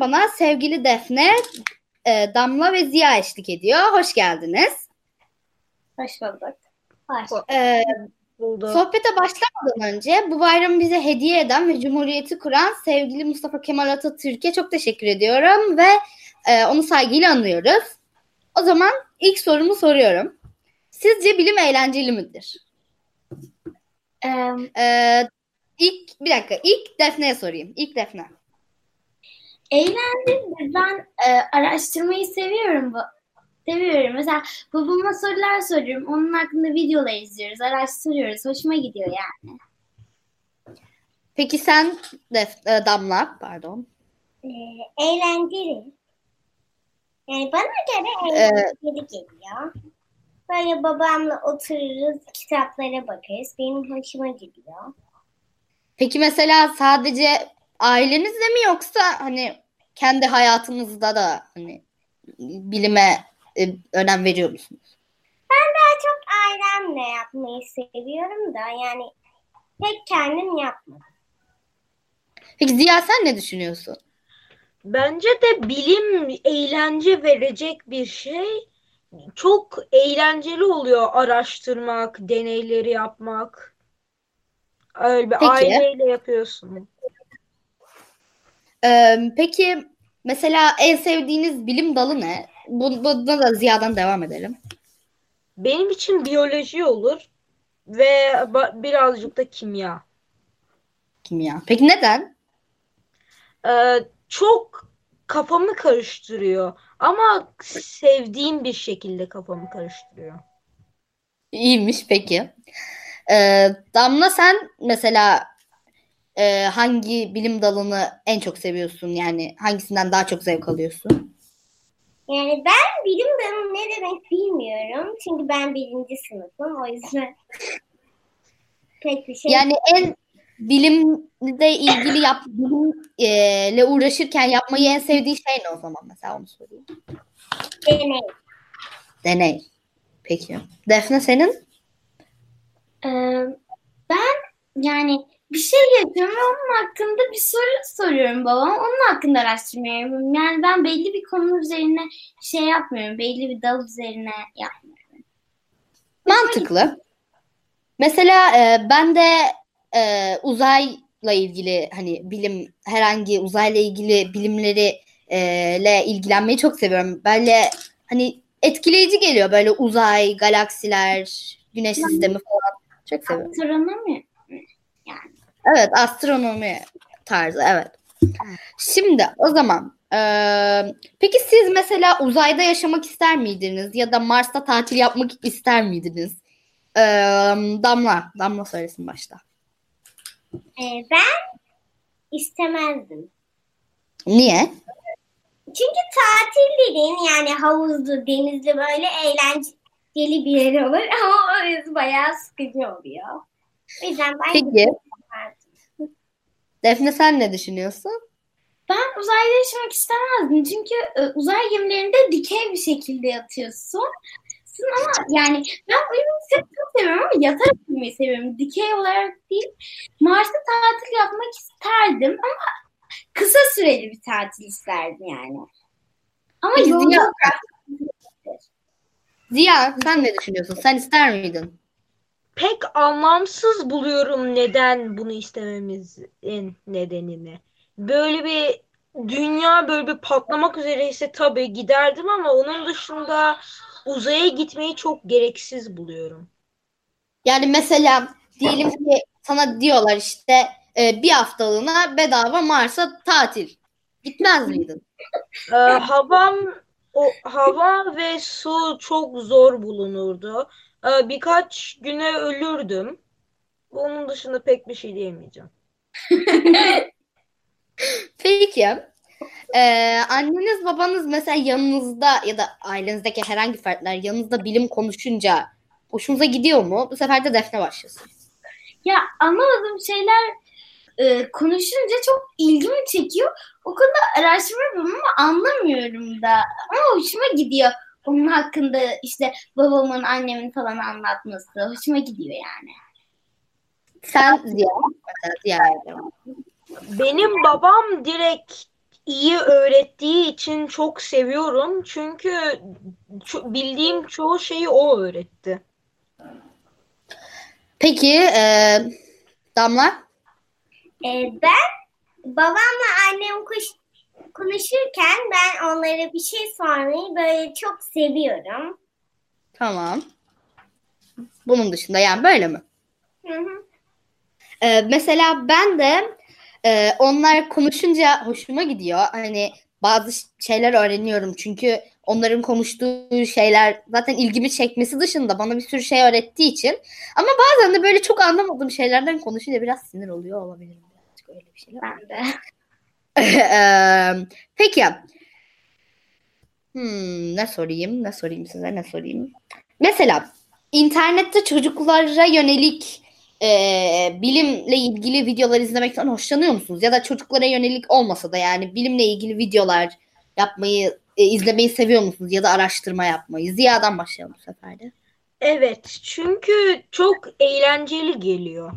bana sevgili Defne, e, Damla ve Ziya eşlik ediyor. Hoş geldiniz. Hoş bulduk. Hoş. E, sohbete başlamadan önce bu bayramı bize hediye eden ve Cumhuriyeti kuran sevgili Mustafa Kemal Atatürk'e çok teşekkür ediyorum ve e, onu saygıyla anlıyoruz. O zaman ilk sorumu soruyorum. Sizce bilim eğlenceli midir? Em, Ee, ilk bir dakika. İlk Defne'ye sorayım. İlk Defne. Eğlendim. Ben e, araştırmayı seviyorum. Bu. Seviyorum. Mesela babama sorular soruyorum. Onun hakkında videolar izliyoruz. Araştırıyoruz. Hoşuma gidiyor yani. Peki sen Def, e, Damla, pardon. Ee, eğlenceli. Yani bana göre Ee, eğlenceli geliyor. Böyle babamla otururuz, kitaplara bakarız. Benim hoşuma gidiyor. Peki mesela sadece ailenizle mi yoksa hani kendi hayatınızda da hani bilime e, önem veriyor musunuz? Daha çok ailemle yapmayı seviyorum da yani pek kendim yapmadım. Peki Ziya sen ne düşünüyorsun? Bence de bilim eğlence verecek bir şey. Çok eğlenceli oluyor araştırmak, deneyleri yapmak. Öyle bir Peki. aileyle yapıyorsun. Ee, peki mesela en sevdiğiniz bilim dalı ne? Bu, buna da Ziya'dan devam edelim. Benim için biyoloji olur ve birazcık da kimya. Kimya. Peki neden? Ee, çok kafamı karıştırıyor ama sevdiğim bir şekilde kafamı karıştırıyor. İyiymiş peki. Ee, Damla sen mesela e, hangi bilim dalını en çok seviyorsun? Yani hangisinden daha çok zevk alıyorsun? Yani ben bilim dalı ne demek bilmiyorum. Çünkü ben birinci sınıfım. O yüzden pek bir şey Yani en bilimle ilgili yap bilimle uğraşırken yapmayı en sevdiği şey ne o zaman mesela onu sorayım. deney. Deney. Peki. Defne senin? Ee, ben yani bir şey yapıyorum ve onun hakkında bir soru soruyorum babama. Onun hakkında araştırma yapıyorum. Yani ben belli bir konu üzerine şey yapmıyorum. Belli bir dal üzerine yapmıyorum. Mantıklı. Mesela e, ben de e, uzayla ilgili hani bilim herhangi uzayla ilgili bilimleri e, le ilgilenmeyi çok seviyorum. Böyle hani etkileyici geliyor böyle uzay, galaksiler, güneş sistemi falan. Çok seviyorum. Astronomi. Evet, astronomi tarzı evet. Şimdi o zaman e, peki siz mesela uzayda yaşamak ister miydiniz ya da Mars'ta tatil yapmak ister miydiniz? E, Damla, Damla söylesin başta. Ee, ben istemezdim. Niye? Çünkü tatil dediğin yani havuzlu, denizli böyle eğlenceli bir yer olur ama orası bayağı sıkıcı oluyor. O yüzden ben Peki. Defne sen ne düşünüyorsun? Ben uzayda yaşamak istemezdim. Çünkü e, uzay gemilerinde dikey bir şekilde yatıyorsun. Ama yani ben uyumayı çok seviyorum ama yatarak uyumayı seviyorum. Dikey olarak değil. Mars'ta tatil yapmak isterdim ama kısa süreli bir tatil isterdim yani. Ama yolda Ziya, Ziya sen ne düşünüyorsun? Sen ister miydin? Pek anlamsız buluyorum neden bunu istememizin nedenini. Böyle bir dünya böyle bir patlamak üzereyse tabii giderdim ama onun dışında uzaya gitmeyi çok gereksiz buluyorum. Yani mesela diyelim ki sana diyorlar işte e, bir haftalığına bedava Mars'a tatil. Gitmez miydin? Ee, havam o hava ve su çok zor bulunurdu. Ee, birkaç güne ölürdüm. Onun dışında pek bir şey diyemeyeceğim. Peki. Ee, anneniz babanız mesela yanınızda ya da ailenizdeki herhangi fertler yanınızda bilim konuşunca hoşunuza gidiyor mu? Bu sefer de Defne başlasın. Ya anlamadığım şeyler e, konuşunca çok ilgimi çekiyor. O konuda araştırma yapıyorum ama anlamıyorum da. Ama hoşuma gidiyor. Onun hakkında işte babamın, annemin falan anlatması. Hoşuma gidiyor yani. Sen Ziya. Benim babam direkt iyi öğrettiği için çok seviyorum. Çünkü ço- bildiğim çoğu şeyi o öğretti. Peki e, Damla? Ee, ben babamla annem kuş, konuşurken ben onlara bir şey sormayı böyle çok seviyorum. Tamam. Bunun dışında yani böyle mi? Hı hı. Ee, mesela ben de e, onlar konuşunca hoşuma gidiyor. Hani bazı şeyler öğreniyorum çünkü onların konuştuğu şeyler zaten ilgimi çekmesi dışında bana bir sürü şey öğrettiği için. Ama bazen de böyle çok anlamadığım şeylerden konuşunca biraz sinir oluyor olabilirim. Birazcık öyle bir şeyler. Ben de. Peki. Hmm, ne sorayım? Ne sorayım size? Ne sorayım? Mesela internette çocuklara yönelik eee, bilimle ilgili videolar izlemekten hoşlanıyor musunuz? Ya da çocuklara yönelik olmasa da yani bilimle ilgili videolar yapmayı, e, izlemeyi seviyor musunuz? Ya da araştırma yapmayı? Ziya'dan başlayalım bu sefer de. Evet, çünkü çok eğlenceli geliyor.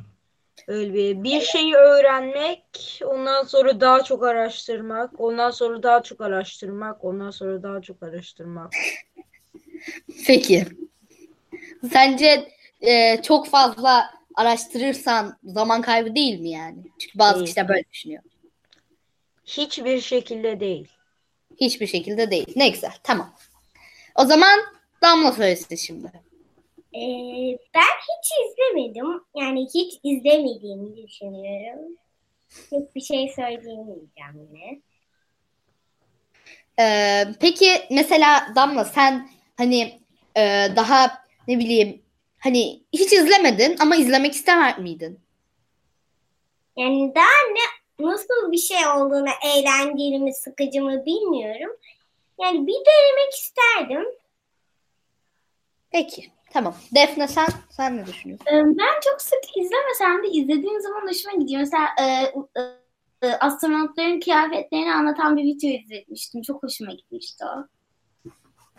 Öyle bir, bir şeyi öğrenmek, ondan sonra daha çok araştırmak, ondan sonra daha çok araştırmak, ondan sonra daha çok araştırmak. Peki. Sence e, çok fazla araştırırsan zaman kaybı değil mi yani? Çünkü bazı Değil. kişiler böyle düşünüyor. Hiçbir şekilde değil. Hiçbir şekilde değil. Ne güzel. Tamam. O zaman Damla söylesin şimdi. Ee, ben hiç izlemedim. Yani hiç izlemediğimi düşünüyorum. Tek bir şey söyleyemeyeceğim yine. Ee, peki mesela Damla sen hani e, daha ne bileyim hani hiç izlemedin ama izlemek istemez miydin? Yani daha ne nasıl bir şey olduğunu eğlenceli mi sıkıcı mı bilmiyorum. Yani bir denemek isterdim. Peki. Tamam. Defne sen sen ne düşünüyorsun? Ee, Ben çok sık izlemesem de izlediğim zaman hoşuma gidiyor. Mesela e, e, e, astronotların kıyafetlerini anlatan bir video izlemiştim. Çok hoşuma gitmişti o.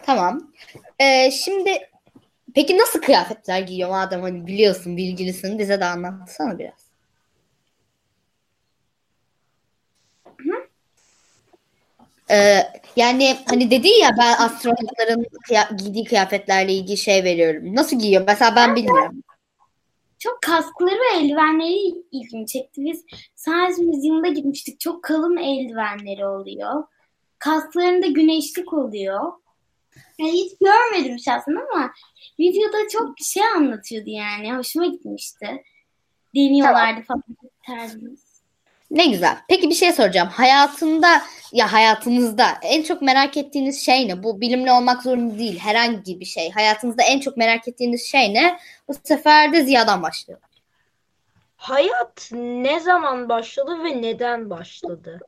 Tamam. Ee, şimdi peki nasıl kıyafetler giyiyor madem hani biliyorsun bilgilisin bize de anlatsana biraz. Ee, yani hani dedi ya ben astronotların kıya- giydiği kıyafetlerle ilgili şey veriyorum. Nasıl giyiyor? Mesela ben bilmiyorum. Çok kaskları ve eldivenleri ilgimi çekti. Biz Science Museum'da gitmiştik. Çok kalın eldivenleri oluyor. Kasklarında güneşlik oluyor. Yani hiç görmedim şahsen ama videoda çok şey anlatıyordu yani. Hoşuma gitmişti. Deniyorlardı falan. Terzimiz. Ne güzel. Peki bir şey soracağım. Hayatında ya hayatınızda en çok merak ettiğiniz şey ne? Bu bilimli olmak zorunda değil. Herhangi bir şey. Hayatınızda en çok merak ettiğiniz şey ne? Bu sefer de Ziya'dan başlıyor. Hayat ne zaman başladı ve neden başladı?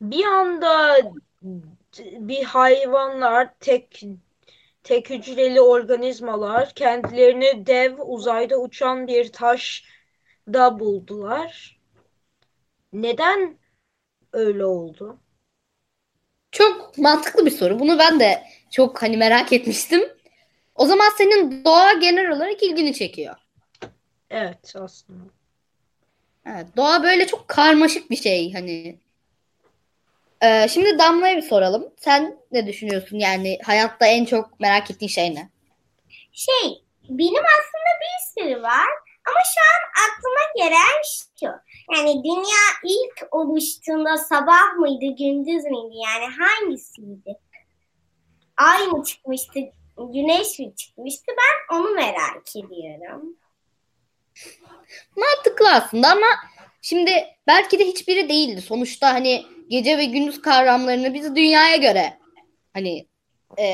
Bir anda bir hayvanlar, tek tek hücreli organizmalar kendilerini dev uzayda uçan bir taşda buldular. Neden öyle oldu? Çok mantıklı bir soru. Bunu ben de çok hani merak etmiştim. O zaman senin doğa genel olarak ilgini çekiyor. Evet aslında. Evet, doğa böyle çok karmaşık bir şey hani. Ee, şimdi Damla'ya bir soralım. Sen ne düşünüyorsun? Yani hayatta en çok merak ettiğin şey ne? Şey, benim aslında bir sürü var. Ama şu an aklıma gelen şu. Yani dünya ilk oluştuğunda sabah mıydı, gündüz müydü? Yani hangisiydi? Ay mı çıkmıştı, güneş mi çıkmıştı? Ben onu merak ediyorum. Mantıklı aslında ama şimdi belki de hiçbiri değildi. Sonuçta hani gece ve gündüz kavramlarını biz dünyaya göre hani e,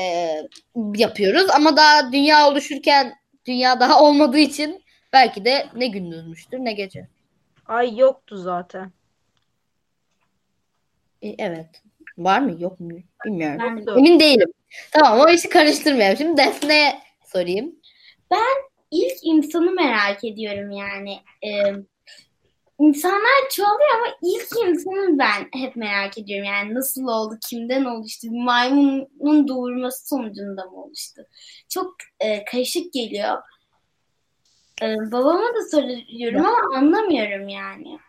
yapıyoruz ama daha dünya oluşurken dünya daha olmadığı için belki de ne gündüzmüştür ne gece. Ay yoktu zaten. E, evet. Var mı yok mu bilmiyorum. Ben de- Emin değilim. Tamam o işi karıştırmayalım. Şimdi Defne'ye sorayım. İlk insanı merak ediyorum yani. Ee, insanlar çoğalıyor ama ilk insanı ben hep merak ediyorum. Yani nasıl oldu, kimden oluştu, bir maymunun doğurması sonucunda mı oluştu? Çok e, karışık geliyor. Ee, babama da soruyorum ama anlamıyorum yani.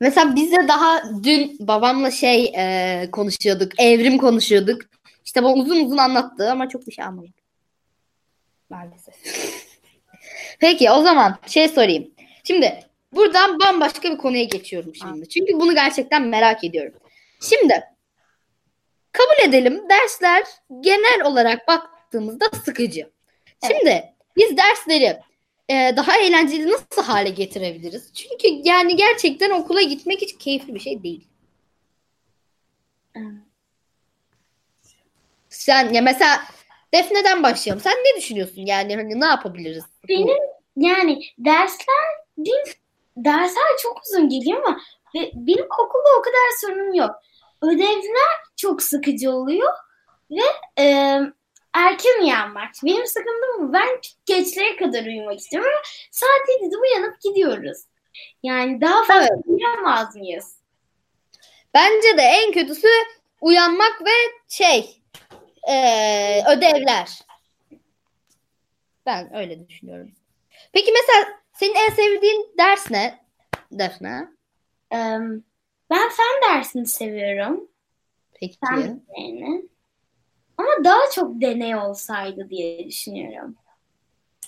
Mesela biz de daha dün babamla şey e, konuşuyorduk. Evrim konuşuyorduk. İşte bana uzun uzun anlattı ama çok bir şey anlamadım. Maalesef. Peki o zaman şey sorayım. Şimdi buradan bambaşka bir konuya geçiyorum şimdi. Çünkü bunu gerçekten merak ediyorum. Şimdi kabul edelim dersler genel olarak baktığımızda sıkıcı. Şimdi biz dersleri e, daha eğlenceli nasıl hale getirebiliriz? Çünkü yani gerçekten okula gitmek hiç keyifli bir şey değil. Sen ya mesela Defne'den başlayalım. Sen ne düşünüyorsun? Yani hani ne yapabiliriz? Benim yani dersler değil, dersler çok uzun geliyor ama ve benim okulda o kadar sorunum yok. Ödevler çok sıkıcı oluyor ve e, erken uyanmak. Benim sıkıntım bu. Ben geçlere kadar uyumak istiyorum ama saat 7'de uyanıp gidiyoruz. Yani daha fazla Evet. uyuyamaz mıyız? Bence de en kötüsü uyanmak ve şey e, ödevler. Ben öyle düşünüyorum. Peki mesela senin en sevdiğin ders ne? Defne. E, ben fen dersini seviyorum. Peki. Fen derslerini. Ama daha çok deney olsaydı diye düşünüyorum.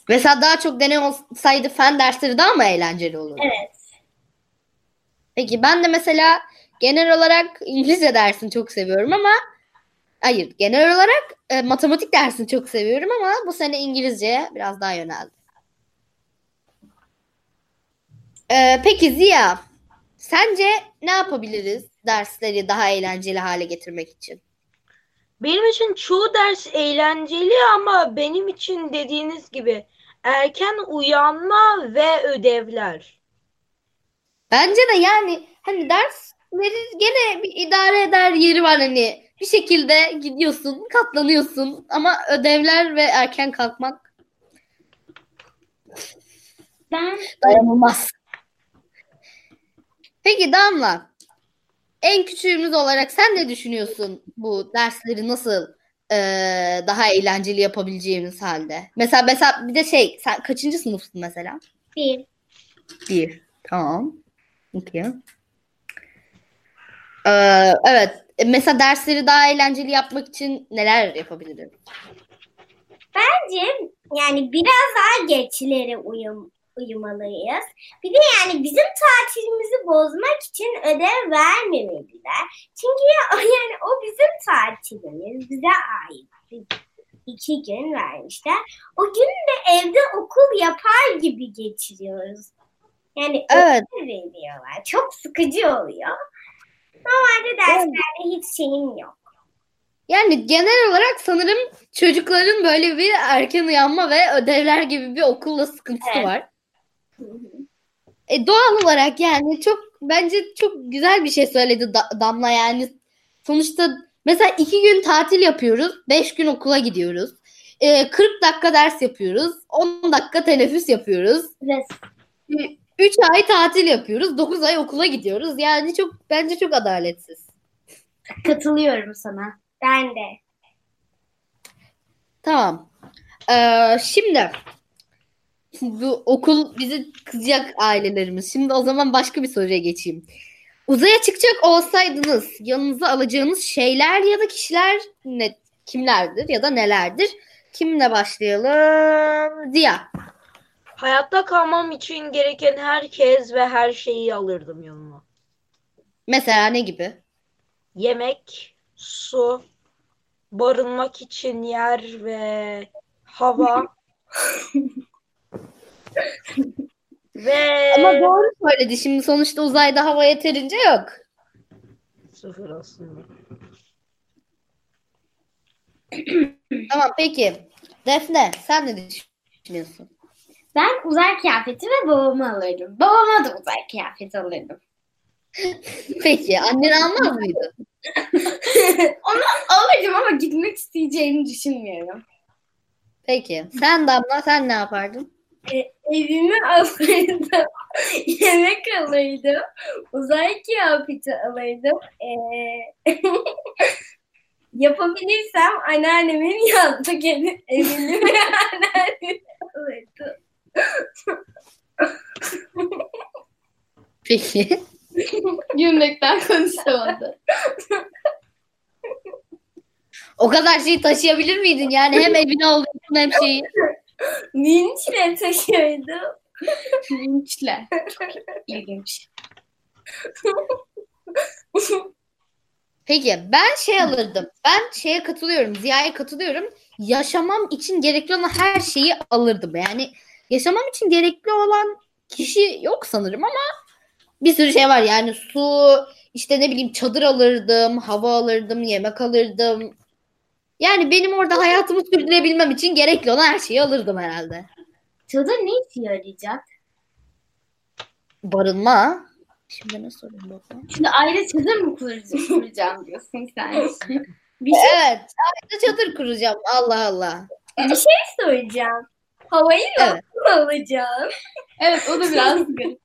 Mesela daha çok deney olsaydı fen dersleri daha mı eğlenceli olurdu? Evet. Peki ben de mesela genel olarak İngilizce dersini çok seviyorum ama hayır genel olarak e, matematik dersini çok seviyorum ama bu sene İngilizceye biraz daha yöneldim. E, peki Ziya sence ne yapabiliriz dersleri daha eğlenceli hale getirmek için? Benim için çoğu ders eğlenceli ama benim için dediğiniz gibi erken uyanma ve ödevler. Bence de yani hani dersleri gene bir idare eder yeri var hani bir şekilde gidiyorsun katlanıyorsun ama ödevler ve erken kalkmak Ben dayanılmaz. Peki Damla en küçüğümüz olarak sen ne düşünüyorsun bu dersleri nasıl eee, daha eğlenceli yapabileceğimiz halde? Mesela mesela bir de şey sen kaçıncı sınıfsın mesela? Bir. Bir. Tamam. Okey. Ee, evet. E, Mesela dersleri daha eğlenceli yapmak için neler yapabilirim? Bence yani biraz daha geçlere uyum, uyumalıyız. Bir de yani bizim tatilimizi bozmak için ödev vermemeliler. Çünkü ya, yani o bizim tatilimiz. Bize ait. İki gün vermişler. O gün de evde okul yapar gibi geçiriyoruz. Yani Evet. ödev veriyorlar. Çok sıkıcı oluyor. Normalde derslerde hiç şeyim yok. Yani genel olarak sanırım çocukların böyle bir erken uyanma ve ödevler gibi bir okulla sıkıntısı Evet. var. E, doğal olarak yani çok bence çok güzel bir şey söyledi Da- Damla yani sonuçta mesela iki gün tatil yapıyoruz, beş gün okula gidiyoruz. E, 40 dakika ders yapıyoruz, 10 dakika teneffüs yapıyoruz. ve 3 ay tatil yapıyoruz, 9 ay okula gidiyoruz. Yani çok bence çok adaletsiz. katılıyorum sana. Ben de. Tamam. Ee, şimdi bu okul bizi kızacak ailelerimiz. Şimdi o zaman başka bir soruya geçeyim. Uzaya çıkacak olsaydınız yanınıza alacağınız şeyler ya da kişiler ne kimlerdir ya da nelerdir? Kimle başlayalım? Ziya. Hayatta kalmam için gereken herkes ve her şeyi alırdım yanıma. Mesela ne gibi? Yemek, su, barınmak için yer ve hava. ve Ama doğru söyledi. Şimdi sonuçta uzayda hava yeterince yok. sıfır aslında. Tamam peki. Defne sen ne düşünüyorsun? Ben uzay kıyafeti ve babamı alırdım. Babama da uzay kıyafeti alırdım. Peki annen almaz mıydı? Onu alırdım ama gitmek isteyeceğini düşünmüyorum. Peki. Sen Damla sen ne yapardın? E, evimi alırdım. Yemek alırdım. Uzay kıyafeti alırdım. E, yapabilirsem anneannemin yazlık evi, evini ve anneannemi alırdım. Peki. Gülmekten konuşamadı. O kadar şeyi taşıyabilir miydin? Yani hem evine alıyorsun hem şeyi. Vinçle taşıyordum. Linçle. Çok ilginç. Peki ben şey alırdım. Ben şeye katılıyorum. Ziya'ya katılıyorum. Yaşamam için gerekli olan her şeyi alırdım. Yani yaşamam için gerekli olan kişi yok sanırım ama bir sürü şey var. Yani su, işte ne bileyim çadır alırdım, hava alırdım, yemek alırdım. Yani benim orada hayatımı sürdürebilmem için gerekli olan her şeyi alırdım herhalde. Çadır ne işe yarayacak? Barınma. Şimdi ne sorayım bakalım. Şimdi ayrı çadır mı kuracağım, kuracağım diyorsun sen? Bir şey, Evet. Ayrıca çadır kuracağım. Allah Allah. Bir şey soracağım. Havayı Evet. nasıl alacağım? evet o da biraz garip.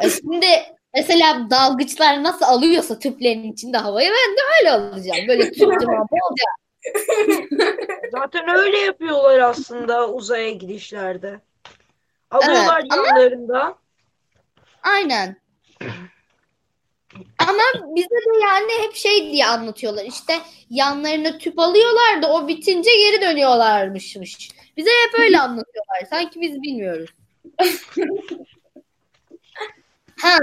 E Şimdi mesela dalgıçlar nasıl alıyorsa tüplerin içinde havayı ben de öyle alacağım. Böyle tüp cevabı olacak. Zaten öyle yapıyorlar aslında uzaya gidişlerde. Alıyorlar Evet, ama- yanlarında. Aynen. Ama bize de yani hep şey diye anlatıyorlar. İşte yanlarına tüp alıyorlar da o bitince geri dönüyorlarmışmış. Bize hep öyle anlatıyorlar. Sanki biz bilmiyoruz. ha,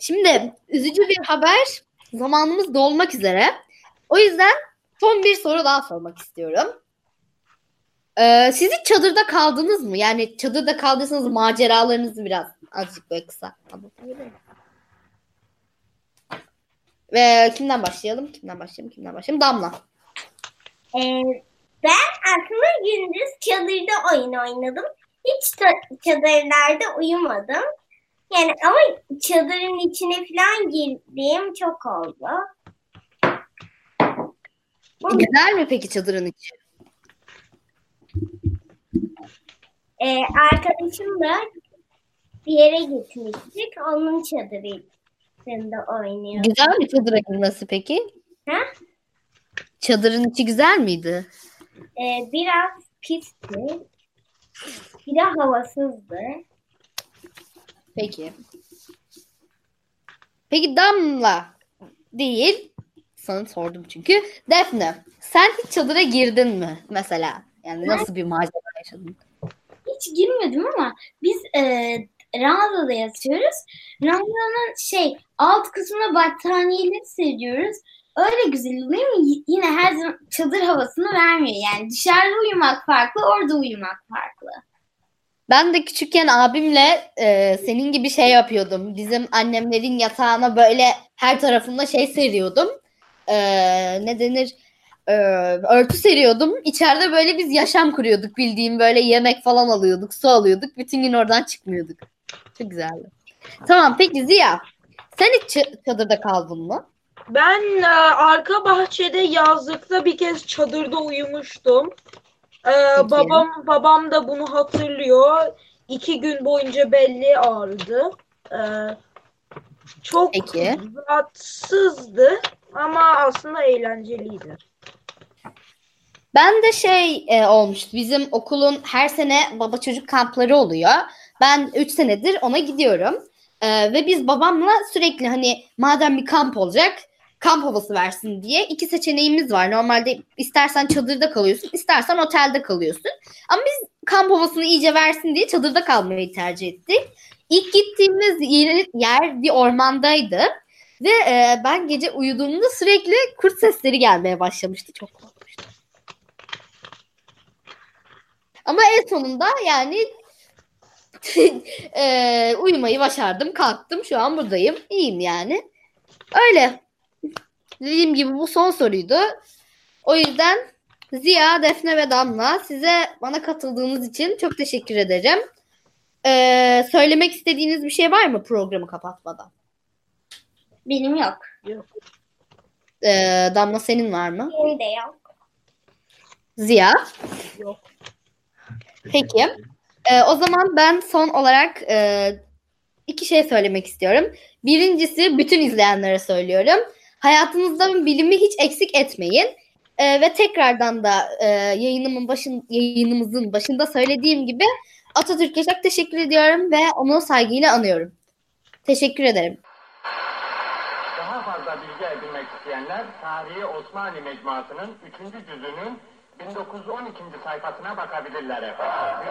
şimdi üzücü bir haber. Zamanımız dolmak üzere. O yüzden son bir soru daha sormak istiyorum. Ee, siz çadırda kaldınız mı? Yani çadırda kaldıysanız maceralarınızı biraz azıcık böyle kısa anlatabilir? Ve kimden başlayalım? Kimden başlayalım? Kimden başlayalım? Damla. Ee, ben aslında gündüz çadırda oyun oynadım. Hiç çadırlarda uyumadım. Yani ama çadırın içine falan girdiğim çok oldu. Güzel mi peki çadırın içi? Ee, arkadaşımla bir yere gitmiştik. Onun çadırında oynuyorduk. Güzel mi çadıra girmesi peki? Ha? Çadırın içi güzel miydi? Ee, biraz pisti. Bir de havasızdı. Peki. Peki Damla değil. Sana sordum çünkü. Defne, sen hiç çadıra girdin mi mesela? Yani nasıl bir macera yaşadın? Hiç girmedim ama biz e, ranzada yatıyoruz. Ranzadanın şey alt kısmına battaniyeleri seriyoruz. Öyle güzel oluyor y- yine her zaman çadır havasını vermiyor. Yani dışarıda uyumak farklı, orada uyumak farklı. Ben de küçükken abimle e, senin gibi şey yapıyordum. Bizim annemlerin yatağına böyle her tarafında şey seriyordum. E, ne denir? E, örtü seriyordum. İçeride böyle biz yaşam kuruyorduk bildiğim böyle yemek falan alıyorduk, su alıyorduk. Bütün gün oradan çıkmıyorduk. Çok güzeldi. Tamam peki Ziya. Sen hiç çadırda kaldın mı? Ben e, arka bahçede yazlıkta bir kez çadırda uyumuştum. E, Peki. babam babam da bunu hatırlıyor. İki gün boyunca belli ağrıdı. E, çok Peki. rahatsızdı ama aslında eğlenceliydi. Ben de şey e, olmuştu. Bizim okulun her sene baba çocuk kampları oluyor. Ben 3 senedir ona gidiyorum. E, ve biz babamla sürekli hani madem bir kamp olacak kamp havası versin diye iki seçeneğimiz var. Normalde istersen çadırda kalıyorsun, istersen otelde kalıyorsun. Ama biz kamp havasını iyice versin diye çadırda kalmayı tercih ettik. İlk gittiğimiz yer, bir ormandaydı. Ve e, ben gece uyuduğumda sürekli kurt sesleri gelmeye başlamıştı. Çok korkmuştum. Ama en sonunda yani e, uyumayı başardım. Kalktım. Şu an buradayım. İyiyim yani. Öyle. Dediğim gibi bu son soruydu. O yüzden Ziya, Defne ve Damla size bana katıldığınız için çok teşekkür ederim. Ee, söylemek istediğiniz bir şey var mı programı kapatmadan? Benim yok. Ee, Damla senin var mı? Benim de yok. Ziya? Yok. Peki. Ee, o zaman ben son olarak e, iki şey söylemek istiyorum. Birincisi bütün izleyenlere söylüyorum. Hayatınızda bilimi hiç eksik etmeyin. E, ve tekrardan da e, yayınımın başın yayınımızın başında söylediğim gibi Atatürk'e çok teşekkür ediyorum ve onu saygıyla anıyorum. Teşekkür ederim. Daha fazla bilgi edinmek isteyenler Tarihi Osmanlı Mecmuası'nın 3. cüzünün 1912. sayfasına bakabilirler efendim.